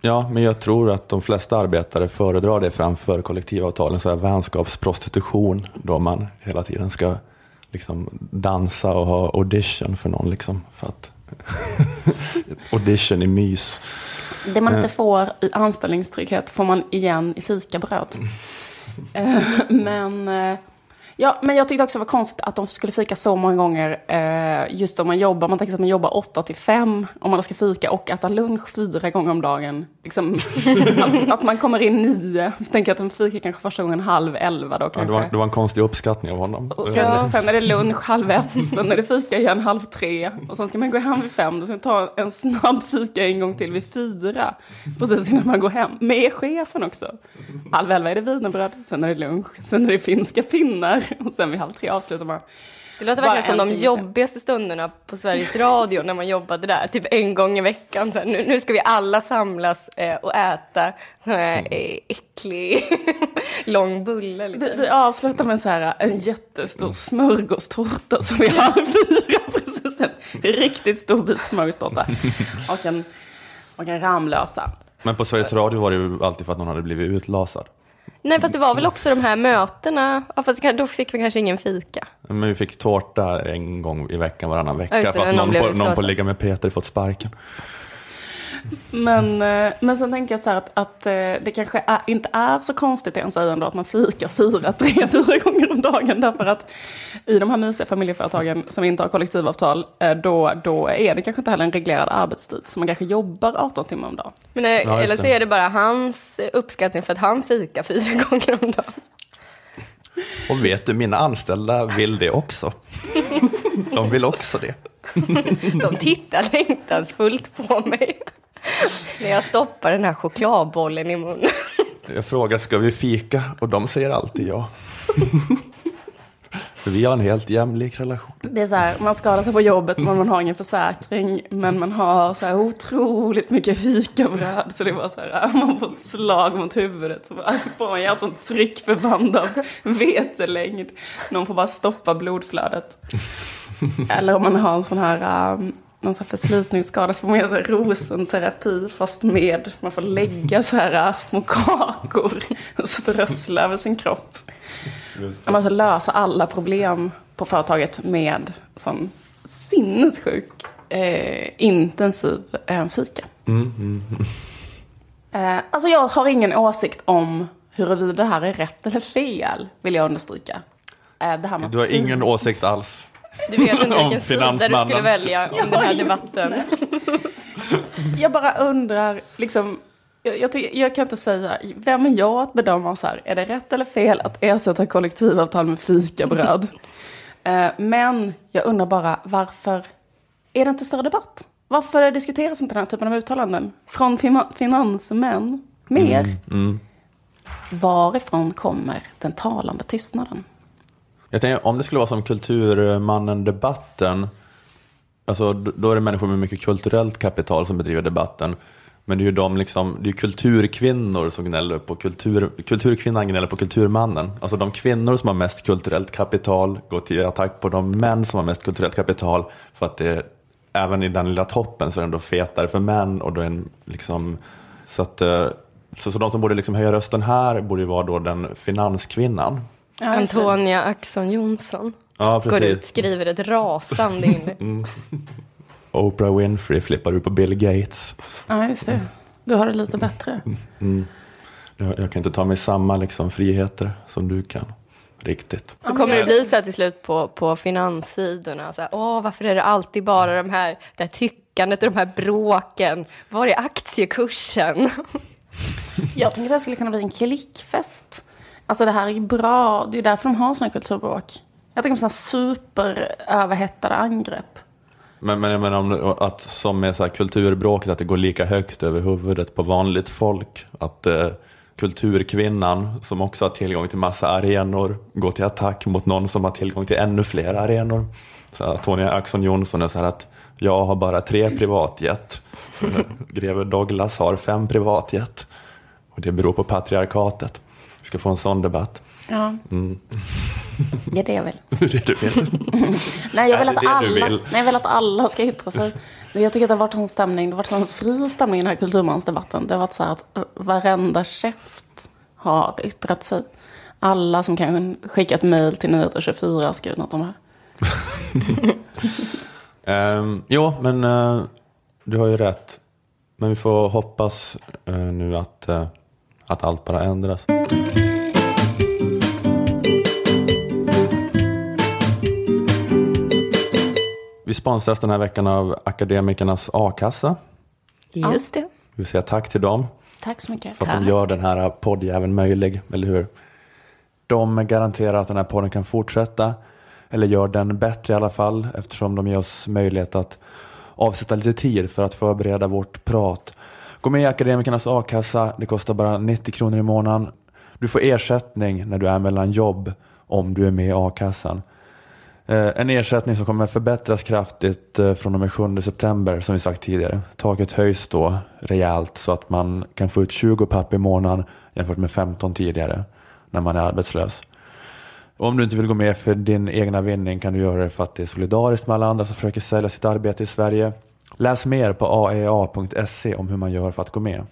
Ja, men jag tror att de flesta arbetare föredrar det framför kollektivavtalen, så här vänskapsprostitution, då man hela tiden ska liksom dansa och ha audition för någon. Liksom, för att <laughs> audition i mys. Det man inte Eh. får i anställningstrygghet får man igen i fikabröd. <laughs> Eh, men, eh, ja, men jag tyckte också det var konstigt att de skulle fika så många gånger. eh, Just om man jobbar, man tänker sig att man jobbar 8 till 5 om man ska fika och äta lunch fyra gånger om dagen. Liksom, <laughs> att, att man kommer in nio. Jag tänker att de fikar kanske första gången halv elva då Ja, kanske. det, var, det var en konstig uppskattning av honom. Och sen, sen är det lunch halv ett, sen är det fika igen halv tre. Och sen ska man gå hem vid fem, då ska man ta en snabb fika en gång till vid fyra. Precis innan man går hem. Med chefen också. Halv elva är det wienerbröd, sen är det lunch, sen är det finska pinnar. <laughs> Och sen vid halv tre avslutar man. Det låter Bara verkligen som de jobbigaste stunderna på Sveriges Radio när man jobbade där. Typ en gång i veckan. Så här, nu, nu ska vi alla samlas eh, och äta sån här eh, äcklig <laughs> lång bulle. Liksom. Vi, vi avslutar med så här, en jättestor smörgåstårta som vi har <laughs> fyra. Precis, en riktigt stor bit smörgåstårta. Och en, och en Ramlösa. Men på Sveriges Radio var det ju alltid för att någon hade blivit utlasad. Nej, fast det var väl också de här mötena. Ja, fast då fick vi kanske ingen fika. Men vi fick tårta en gång i veckan, varannan vecka. Ja, det, för att någon på, någon på. Ligga med Peter fått sparken. Men, eh, men sen tänker jag så här att, att eh, det kanske är, inte är så konstigt ens ändå att man fikar fyra, tre, fyra gånger om dagen. Därför att i de här mysiga familjeföretagen som inte har kollektivavtal, eh, då, då är det kanske inte heller en reglerad arbetstid. Så man kanske jobbar 18 timmar om dagen. Men, Ja, eller så det. är det bara hans uppskattning för att han fikar fyra <laughs> gånger om dagen. Och vet du, mina anställda vill det också. De vill också det. De tittar längtansfullt på mig. När jag stoppar den här chokladbollen i munnen. Jag frågar, ska vi fika? Och de säger alltid ja. <laughs> För vi har en helt jämlik relation. Det är så här, man skadar sig på jobbet men man har ingen försäkring. Men man har så här otroligt mycket fikabröd. Så det var så här, <laughs> man får ett slag mot huvudet. Så bara får man göra ett sånt tryckförband av vetelängd. Någon får bara stoppa blodflödet. <laughs> Eller om man har en sån här, um, någon sån här förslitningsskada så får man göra så här rosenterapi fast med, man får lägga så här uh, små kakor och strössla över sin kropp. Man måste lösa alla problem på företaget med sån sinnessjuk eh, intensiv eh, fika. Mm, mm. Eh, alltså jag har ingen åsikt om huruvida det här är rätt eller fel, vill jag understryka. Eh, det här med Du har ingen åsikt alls. Du vet inte Om vilken sida du skulle välja om den här debatten. <laughs> Jag bara undrar, liksom, jag, jag, tycker- jag kan inte säga, vem är jag att bedöma så här, är det rätt eller fel att ersätta kollektivavtal med fikabröd? <laughs> eh, men jag undrar bara, varför är det inte större debatt? Varför diskuteras inte den här typen av uttalanden från fina- finansmän mer? Mm, mm. Varifrån kommer den talande tystnaden? Jag tänker, om det skulle vara som Kulturmannen-debatten, alltså, då är det människor med mycket kulturellt kapital som bedriver debatten. Men det är ju de liksom, det är kulturkvinnor som gnäller på kultur, kulturkvinnan gnäller på kulturmannen. Alltså de kvinnor som har mest kulturellt kapital går till attack på de män som har mest kulturellt kapital för att det även i den lilla toppen så är det ändå fetare för män och då är en liksom så att eh, så, så de som borde liksom höja rösten här borde ju vara då den finanskvinnan. Ja, Antonia Axon Johnson Ja, går ut, skriver ett rasande <laughs> inlägg. Mm. Oprah Winfrey flippar ut på Bill Gates. Ja, just det. Du har det lite bättre. Mm. Jag, jag kan inte ta mig samma liksom, friheter som du kan. Riktigt. Så kommer det bli så här till slut på, på finanssidorna. Så här, Åh, varför är det alltid bara de här, det här tyckandet och de här bråken? Var är aktiekursen? Jag tänker att det skulle kunna bli en klickfest. Alltså det här är ju bra. Det är ju därför de har sådana kulturbråk. Jag tänker på sådana superöverhettade angrepp. Men, men jag menar om, att som med så här kulturbråket, att det går lika högt över huvudet på vanligt folk. Att eh, kulturkvinnan, som också har tillgång till massa arenor, går till attack mot någon som har tillgång till ännu fler arenor. Så här, Tonia Axon Johnson är så här att jag har bara tre privatjet. <laughs> Greve Douglas har fem privatjet. Och det beror på patriarkatet. Ska få en sån debatt. Ja. Mm. <laughs> Det är det jag vill. Det är det du vill. <laughs> Nej, jag vill, att alla, vill? nej, jag vill att alla ska yttra sig. Jag tycker att det har varit en stämning, det har varit en fri stämning i den här kulturmansdebatten. Det har varit så här att eh, varenda käft har yttrat sig. Alla som kan skicka ett mejl till Nyheter 24 har skrivit något om det här. Um, <laughs> jo, men eh, du har ju rätt. Men vi får hoppas eh, nu att, eh, att allt bara ändras. Vi sponsras den här veckan av Akademikernas a-kassa. Just det. Vi säga tack till dem Tack så mycket. för att de gör den här poddjäveln möjlig, eller hur? De garanterar att den här podden kan fortsätta, eller gör den bättre i alla fall, eftersom de ger oss möjlighet att avsätta lite tid för att förbereda vårt prat. Gå med i Akademikernas a-kassa, det kostar bara 90 kronor i månaden. Du får ersättning när du är mellan jobb om du är med i a-kassan. Eh, en ersättning som kommer förbättras kraftigt eh, från och med 7 september som vi sagt tidigare. Taket höjs då rejält så att man kan få ut 20 papp i månaden jämfört med 15 tidigare när man är arbetslös. Och om du inte vill gå med för din egna vinning kan du göra det för att det är solidariskt med alla andra som försöker sälja sitt arbete i Sverige. Läs mer på aea.se om hur man gör för att gå med.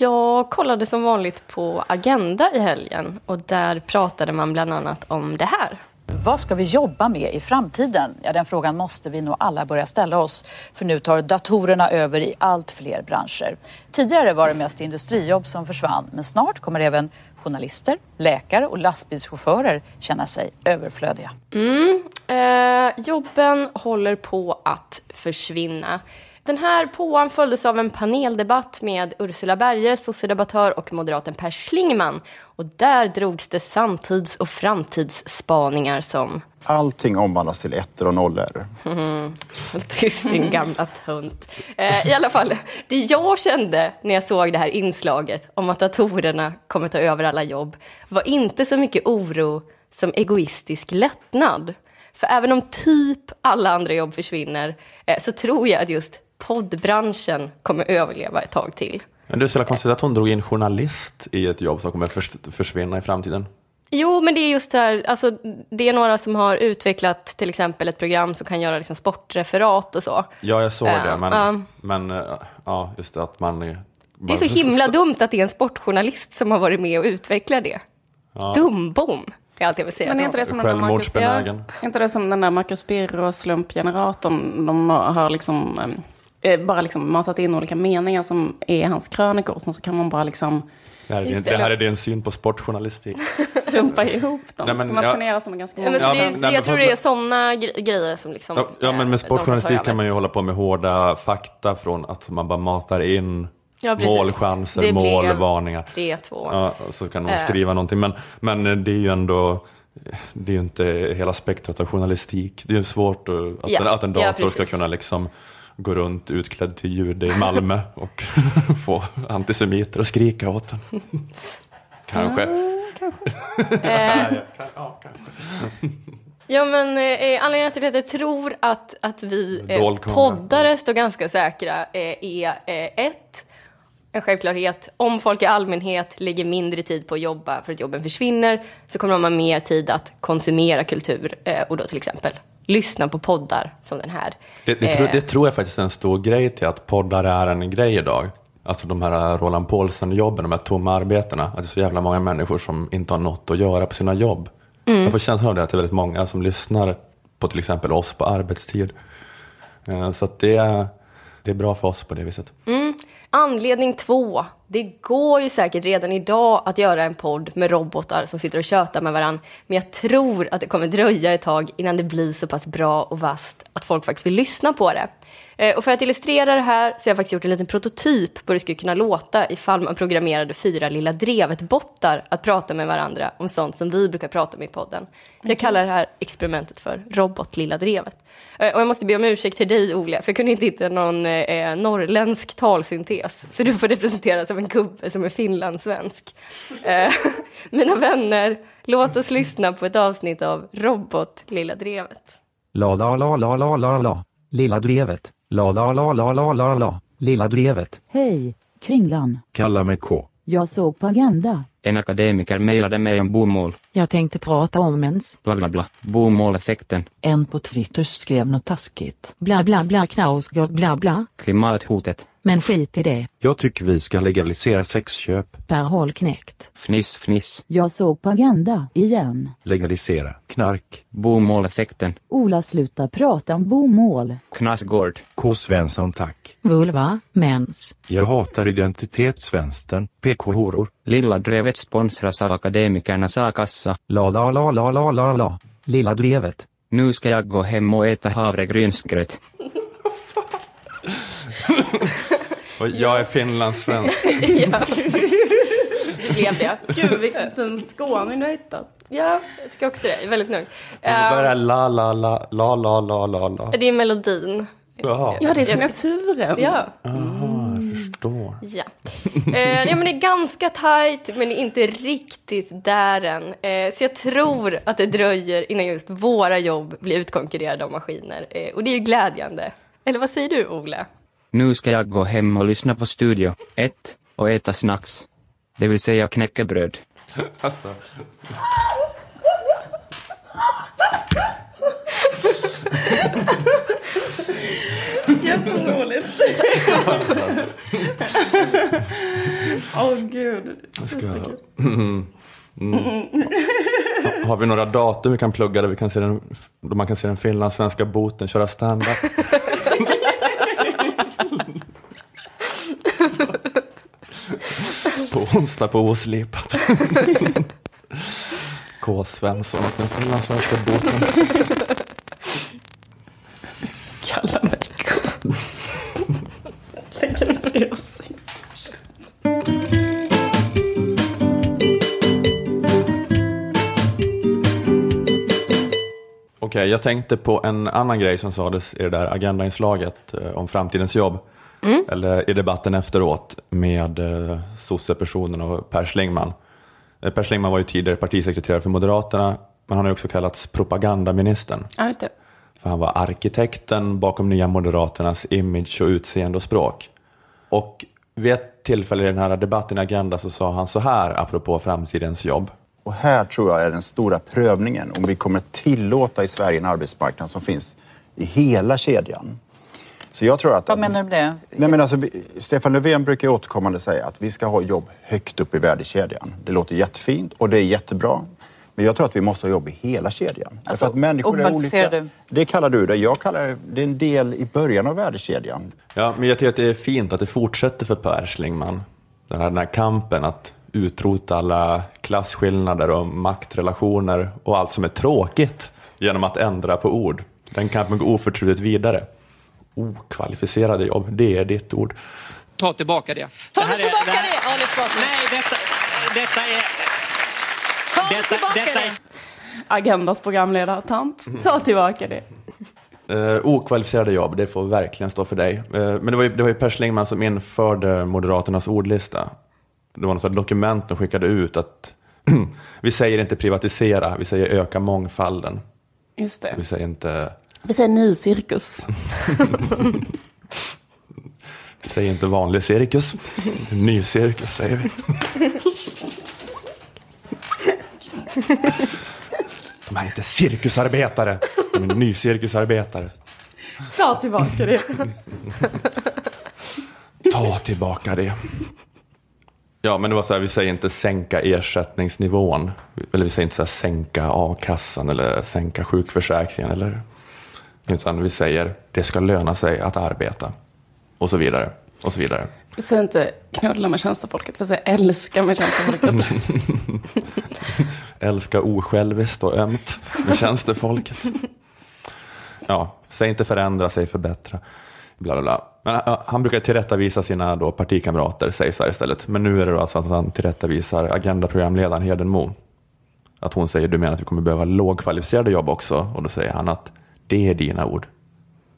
Jag kollade som vanligt på Agenda i helgen och där pratade man bland annat om det här. Vad ska vi jobba med i framtiden? Ja, den frågan måste vi nog alla börja ställa oss. För nu tar datorerna över i allt fler branscher. Tidigare var det mest industrijobb som försvann. Men snart kommer även journalister, läkare och lastbilschaufförer känna sig överflödiga. Mm, eh, jobben håller på att försvinna. Den här påan följdes av en paneldebatt med Ursula Berge, sociodebattör och moderaten Per Schlingman. Och där drogs det samtids och framtidsspaningar som Allting omvandlas till ettor och nollor. Mm, <laughs> tyst din gamla tunt. Eh, I alla fall, det jag kände när jag såg det här inslaget om att datorerna kommer ta över alla jobb var inte så mycket oro som egoistisk lättnad. För även om typ alla andra jobb försvinner eh, så tror jag att just poddbranschen kommer överleva ett tag till. Men det är så konstigt att hon drog in journalist i ett jobb som kommer förs- försvinna i framtiden. Jo, men det är just det här, alltså, det är några som har utvecklat till exempel ett program som kan göra liksom, sportreferat och så. Ja, jag såg Eh, det, men, ja. men eh, ja, just det att man... Det är så himla dumt att det är en sportjournalist som har varit med och utvecklat det. Ja. Dumbom, är allt jag vill säga. Men är inte det som den där Marcus, är inte det som den där Marcus Birro slumpgeneratorn? De har liksom eh, bara liksom matat in olika meningar som är hans krönikor. Sen så kan man bara liksom Det här, är din, det här är din syn på sportjournalistik. <laughs> slumpa ihop dem. Nej, men Ska man ja. kunna göra som med ganska Ja, men så Ja, det, men- är- nej, jag tror det är sådana grejer som liksom... Ja, ja, men med får ta sportjournalistik kan man ju hålla på med hårda fakta från att man bara matar in Ja, målchanser, Det blev målvarningar. 3-2. Ja, och så kan de Eh. skriva någonting. Men, men det är ju ändå det är ju inte hela spektrat av journalistik. Det är ju svårt att, att, Ja, en, att en ja, dator ska precis. kunna liksom gå runt utklädd till jude i Malmö och <laughs> få antisemiter att skrika åt den. Kanske. <laughs> Eh, Ja, men eh, anledningen till att jag tror att, att vi eh, poddare står ganska säkra eh, är eh, ett, en självklarhet. Om folk i allmänhet lägger mindre tid på att jobba för att jobben försvinner så kommer de ha mer tid att konsumera kultur eh, och då till exempel lyssna på poddar som den här. Det, det, tror, Eh, det tror jag faktiskt är en stor grej till att poddar är en grej idag. Alltså de här Roland Paulsen-jobben, de här tomma arbetena. Att det är så jävla många människor som inte har något att göra på sina jobb. Mm. Jag får känslan av det att det är väldigt många som lyssnar på till exempel oss på arbetstid. Eh, Så att det, är- det är bra för oss på det viset. Mm. Anledning två. Det går ju säkert redan idag att göra en podd med robotar som sitter och tjötar med varandra. Men jag tror att det kommer dröja ett tag innan det blir så pass bra och vast att folk faktiskt vill lyssna på det. Eh, Och för att illustrera det här så har jag faktiskt gjort en liten prototyp på hur det skulle kunna låta ifall man programmerade fyra lilla drevet-bottar att prata med varandra om sånt som vi brukar prata om i podden. Jag kallar det här experimentet för Robot Lilla Drevet. Eh, Och jag måste be om ursäkt till dig, Ola, för jag kunde inte hitta någon eh, norrländsk talsyntes. Så du får representeras av en gubbe som är finlandssvensk. Eh, <laughs> mina vänner, låt oss lyssna på ett avsnitt av Robot Lilla Drevet. La la la la la la la. Lilla drevet. La la la la la la la. Lilla drevet. Hej, Kringlan. Kalla mig K. Jag såg på Agenda. En akademiker mejlade mig om bomål. Jag tänkte prata om mens. Bla bla bla. Bomåleffekten. En på Twitter skrev något taskigt. Bla bla bla Knausgård bla bla. Klimathotet. Men skit i det. Jag tycker vi ska legalisera sexköp. Per håll knäckt. Fniss fniss. Jag såg på Agenda, igen. Legalisera knark. Bomåleffekten. Ola sluta prata om bomål. Knausgård. K. Svensson tack. Vulva, mens. Jag hatar identitetsvänstern. PK-horor. Lilla drevet sponsras av Akademikernas a-kassa. La la la la la la la. Lilla drevet. Nu ska jag gå hem och äta havregrynsgröt. Och jag är finlandssvensk. <laughs> ja. Det blev det. Gud, vilken skåning du har hittat. Ja, jag tycker också det. Jag är väldigt nöjd. Vad är la, la, la, la, la, la, la. Det är melodin. Jaha. Ja, det är signaturen. Ja. Aha, jag förstår. Ja. Eh, ja, men det är ganska tajt, men det är inte riktigt där än. Eh, så jag tror att det dröjer innan just våra jobb blir utkonkurrerade av maskiner. Eh, och det är ju glädjande. Eller vad säger du, Ole? Nu ska jag gå hem och lyssna på Studio 1 och äta snacks. Det vill säga knäckebröd. <laughs> Alltså. Jätteroligt. Åh gud. Jag ska... Mm. Mm. Ha- Har vi några datum vi kan plugga där, vi kan se den, då man kan se den finlandssvenska boten köra stand-up? <laughs> <laughs> på onsdag på Oslipat. <laughs> K. Svensson och den finlandssvenska boten. <laughs> Kalla mig K. Okej, jag tänkte på en annan grej som sades i det där agendainslaget eh, om framtidens jobb. Mm. Eller i debatten efteråt med eh, sossepersonen och Per Schlingmann. Eh, Per Schlingmann var ju tidigare partisekreterare för Moderaterna, men han har ju också kallats propagandaministern. Ja, just det. För han var arkitekten bakom Nya Moderaternas image och utseende och språk. Och vid ett tillfälle i den här debatten i Agenda så sa han så här apropå framtidens jobb. Och här tror jag är den stora prövningen om vi kommer tillåta i Sverige en arbetsmarknad som finns i hela kedjan. Så jag tror att... Vad menar du med det? Nej, men alltså, vi, Stefan Löfven brukar återkommande säga att vi ska ha jobb högt upp i värdekedjan. Det låter jättefint och det är jättebra. Men jag tror att vi måste ha jobb i hela kedjan. Alltså, att människor är olika. du? Det kallar du det. Jag kallar det, det är en del i början av värdekedjan. Ja, men jag tycker att det är fint att det fortsätter för Per Schlingmann. Den här, den här kampen att utrota alla klasskillnader och maktrelationer och allt som är tråkigt genom att ändra på ord. Den kampen går oförtrutet vidare. Okvalificerade jobb, det är ditt ord. Ta tillbaka det. Ta det här är- tillbaka det här- det, Ali Esbati! Nej, detta, detta är... Ta Detta, tillbaka detta det! är... Agendas programledartant. Ta tillbaka det. Eh, okvalificerade jobb, det får verkligen stå för dig. Eh, men det var, ju, det var ju Per Schlingmann som införde Moderaternas ordlista. Det var något sånt dokument de skickade ut att <clears throat> vi säger inte privatisera, vi säger öka mångfalden. Just det. Vi säger inte, Vi säger ny cirkus. <laughs> säger inte vanlig cirkus. Ny cirkus säger vi. De är inte cirkusarbetare, de är nycirkusarbetare. Ta tillbaka det. Ta tillbaka det. Ja, men det var så här, vi säger inte sänka ersättningsnivån. Eller vi säger inte så här, sänka a-kassan eller sänka sjukförsäkringen. Eller, utan vi säger det ska löna sig att arbeta. Och så vidare. Och så vidare. Vi säger inte knulla med tjänstefolket, vi säger älska med tjänstefolket. <laughs> Älska osjälviskt och ömt med tjänstefolket. Ja, säg inte förändra, säg förbättra. Bla, bla, bla. Men han brukar tillrättavisa sina då partikamrater, så här istället. Men nu är det då alltså att han tillrättavisar Agenda-programledaren Hedenmo. Att hon säger, du menar att vi kommer behöva lågkvalificerade jobb också? Och då säger han att det är dina ord.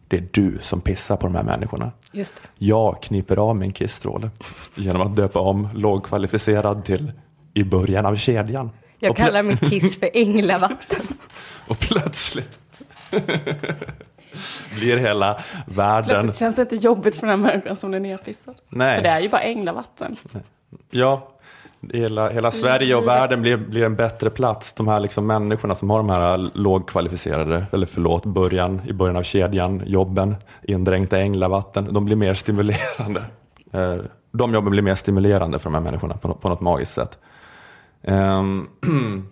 Det är du som pissar på de här människorna. Just det. Jag kniper av min kissstråle genom att döpa om lågkvalificerad till i början av kedjan. Jag kallar mitt kiss för änglavvatten. <laughs> Och plötsligt <laughs> blir hela världen... Plötsligt känns det inte jobbigt för den här människan som är nerpissad. Nej. För det är ju bara änglavvatten. Ja, hela, hela Sverige och världen blir, blir en bättre plats. De här liksom människorna som har de här lågkvalificerade, eller förlåt, början, i början av kedjan, jobben, indränkta änglavvatten, de blir mer stimulerande. <laughs> Eh, De jobben blir mer stimulerande för de här människorna på, på något magiskt sätt. Ehm, <clears throat>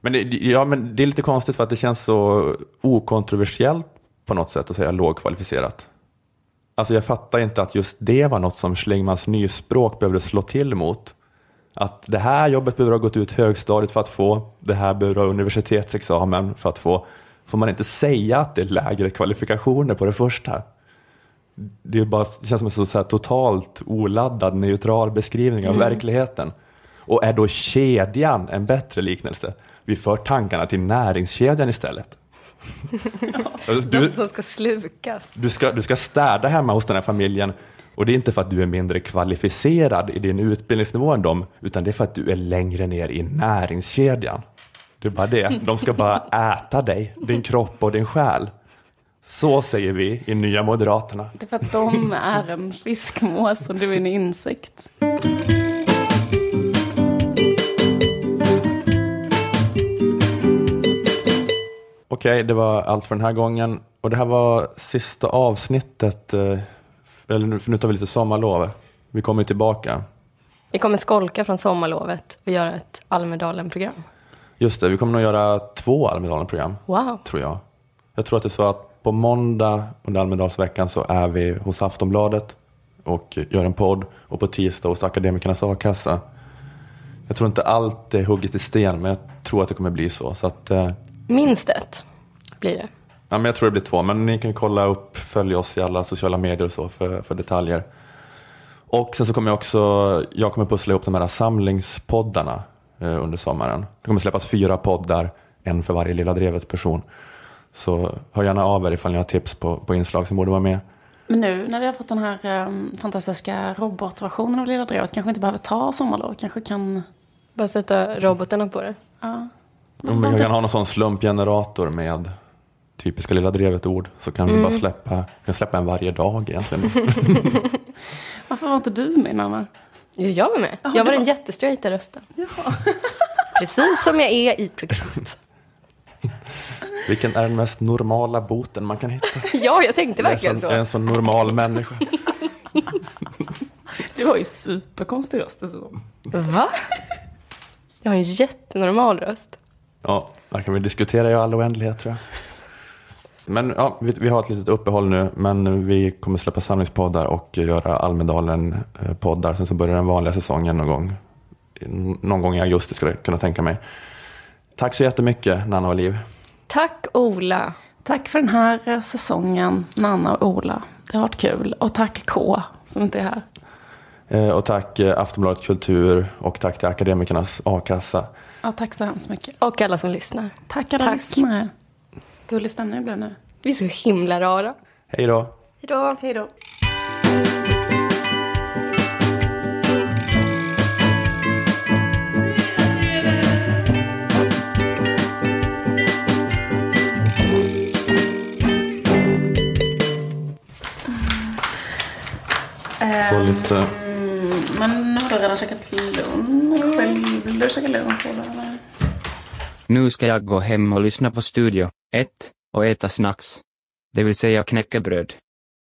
Men det, ja, men det är lite konstigt för att det känns så okontroversiellt på något sätt att säga lågkvalificerat. Alltså jag fattar inte att just det var något som Schlingmans nyspråk behövde slå till mot. Att det här jobbet behöver ha gått ut högstadiet för att få, det här behöver ha universitetsexamen för att få. Får man inte säga att det är lägre kvalifikationer på det första? Det, är bara, det känns som en så, här totalt oladdad, neutral beskrivning av Mm. verkligheten. Och är då kedjan en bättre liknelse? Vi för tankarna till näringskedjan istället. <laughs> Du- Något som ska slukas. du ska, du ska städa hemma hos den här familjen och det är inte för att du är mindre kvalificerad i din utbildningsnivå än dem, utan det är för att du är längre ner i näringskedjan. Det är bara det. De ska bara <laughs> äta dig, din kropp och din själ. Så säger vi i Nya Moderaterna. Det är för att de är en fiskmås och du är en insekt. Okej, det var allt för den här gången. Och det här var sista avsnittet, eh, eller nu, för nu tar vi lite sommarlov. Vi kommer ju tillbaka. Vi kommer skolka från sommarlovet och göra ett Almedalen-program. Just det, vi kommer nog göra två Almedalen-program. Wow. tror jag. Jag tror att det är så att på måndag under Almedalsveckan så är vi hos Aftonbladet och gör en podd och på tisdag hos Akademikernas a-kassa. Jag tror inte allt är hugget i sten men jag tror att det kommer bli så. så att, eh, Minst ett blir det. Ja, men jag tror det blir två men ni kan kolla upp, följa oss i alla sociala medier och så för, för detaljer. Och sen så kommer jag också, jag kommer pussla ihop de här samlingspoddarna eh, under sommaren. Det kommer släppas fyra poddar, en för varje Lilla Drevet person. Så hör gärna av er ifall ni har tips på, på inslag som borde vara med. Men nu när vi har fått den här um, fantastiska robotversionen av Lilla Drevet kanske inte behöver ta sommarlov. Kanske kan... Bara sätta robotarna på det. Ja. Om vi kan ha någon sån slumpgenerator med typiska Lilla Drevet-ord så kan vi Mm. bara släppa, vi kan släppa en varje dag egentligen. <laughs> Varför var inte du med Nanna? Jo, jag var med. Jag var den jättestraighta rösten. <laughs> Precis som jag är i programmet. <laughs> Vilken är den mest normala boten man kan hitta? Ja, jag tänkte Jag är verkligen en så. sån- en sån normal människa. Du har ju superkonstig röst dessutom. Va? Jag har en jättenormal röst. Ja, där kan vi diskutera i all oändlighet tror jag. Men ja, vi, vi har ett litet uppehåll nu, men vi kommer släppa samlingspoddar och göra Almedalen-poddar. Sen så börjar den vanliga säsongen någon gång. Någon gång i augusti skulle jag kunna tänka mig. Tack så jättemycket, Nanna och Liv. Tack Ola. Tack för den här säsongen, Nanna och Ola. Det har varit kul. Och tack K, som inte är här. Eh, Och tack eh, Aftonbladet Kultur och tack till Akademikernas a-kassa. Ja, tack så hemskt mycket. Och alla som lyssnar. Tack alla Tack. lyssnare. Gullig stämning blev nu. Vi är så himla rara. Hej då. Hej då. Hej då. Få lite... Mm, men har du redan käkat lunch? Mm. Själv vill du käka lunch? Nu ska jag gå hem och lyssna på studio. 1 och äta snacks. Det vill säga knäckebröd.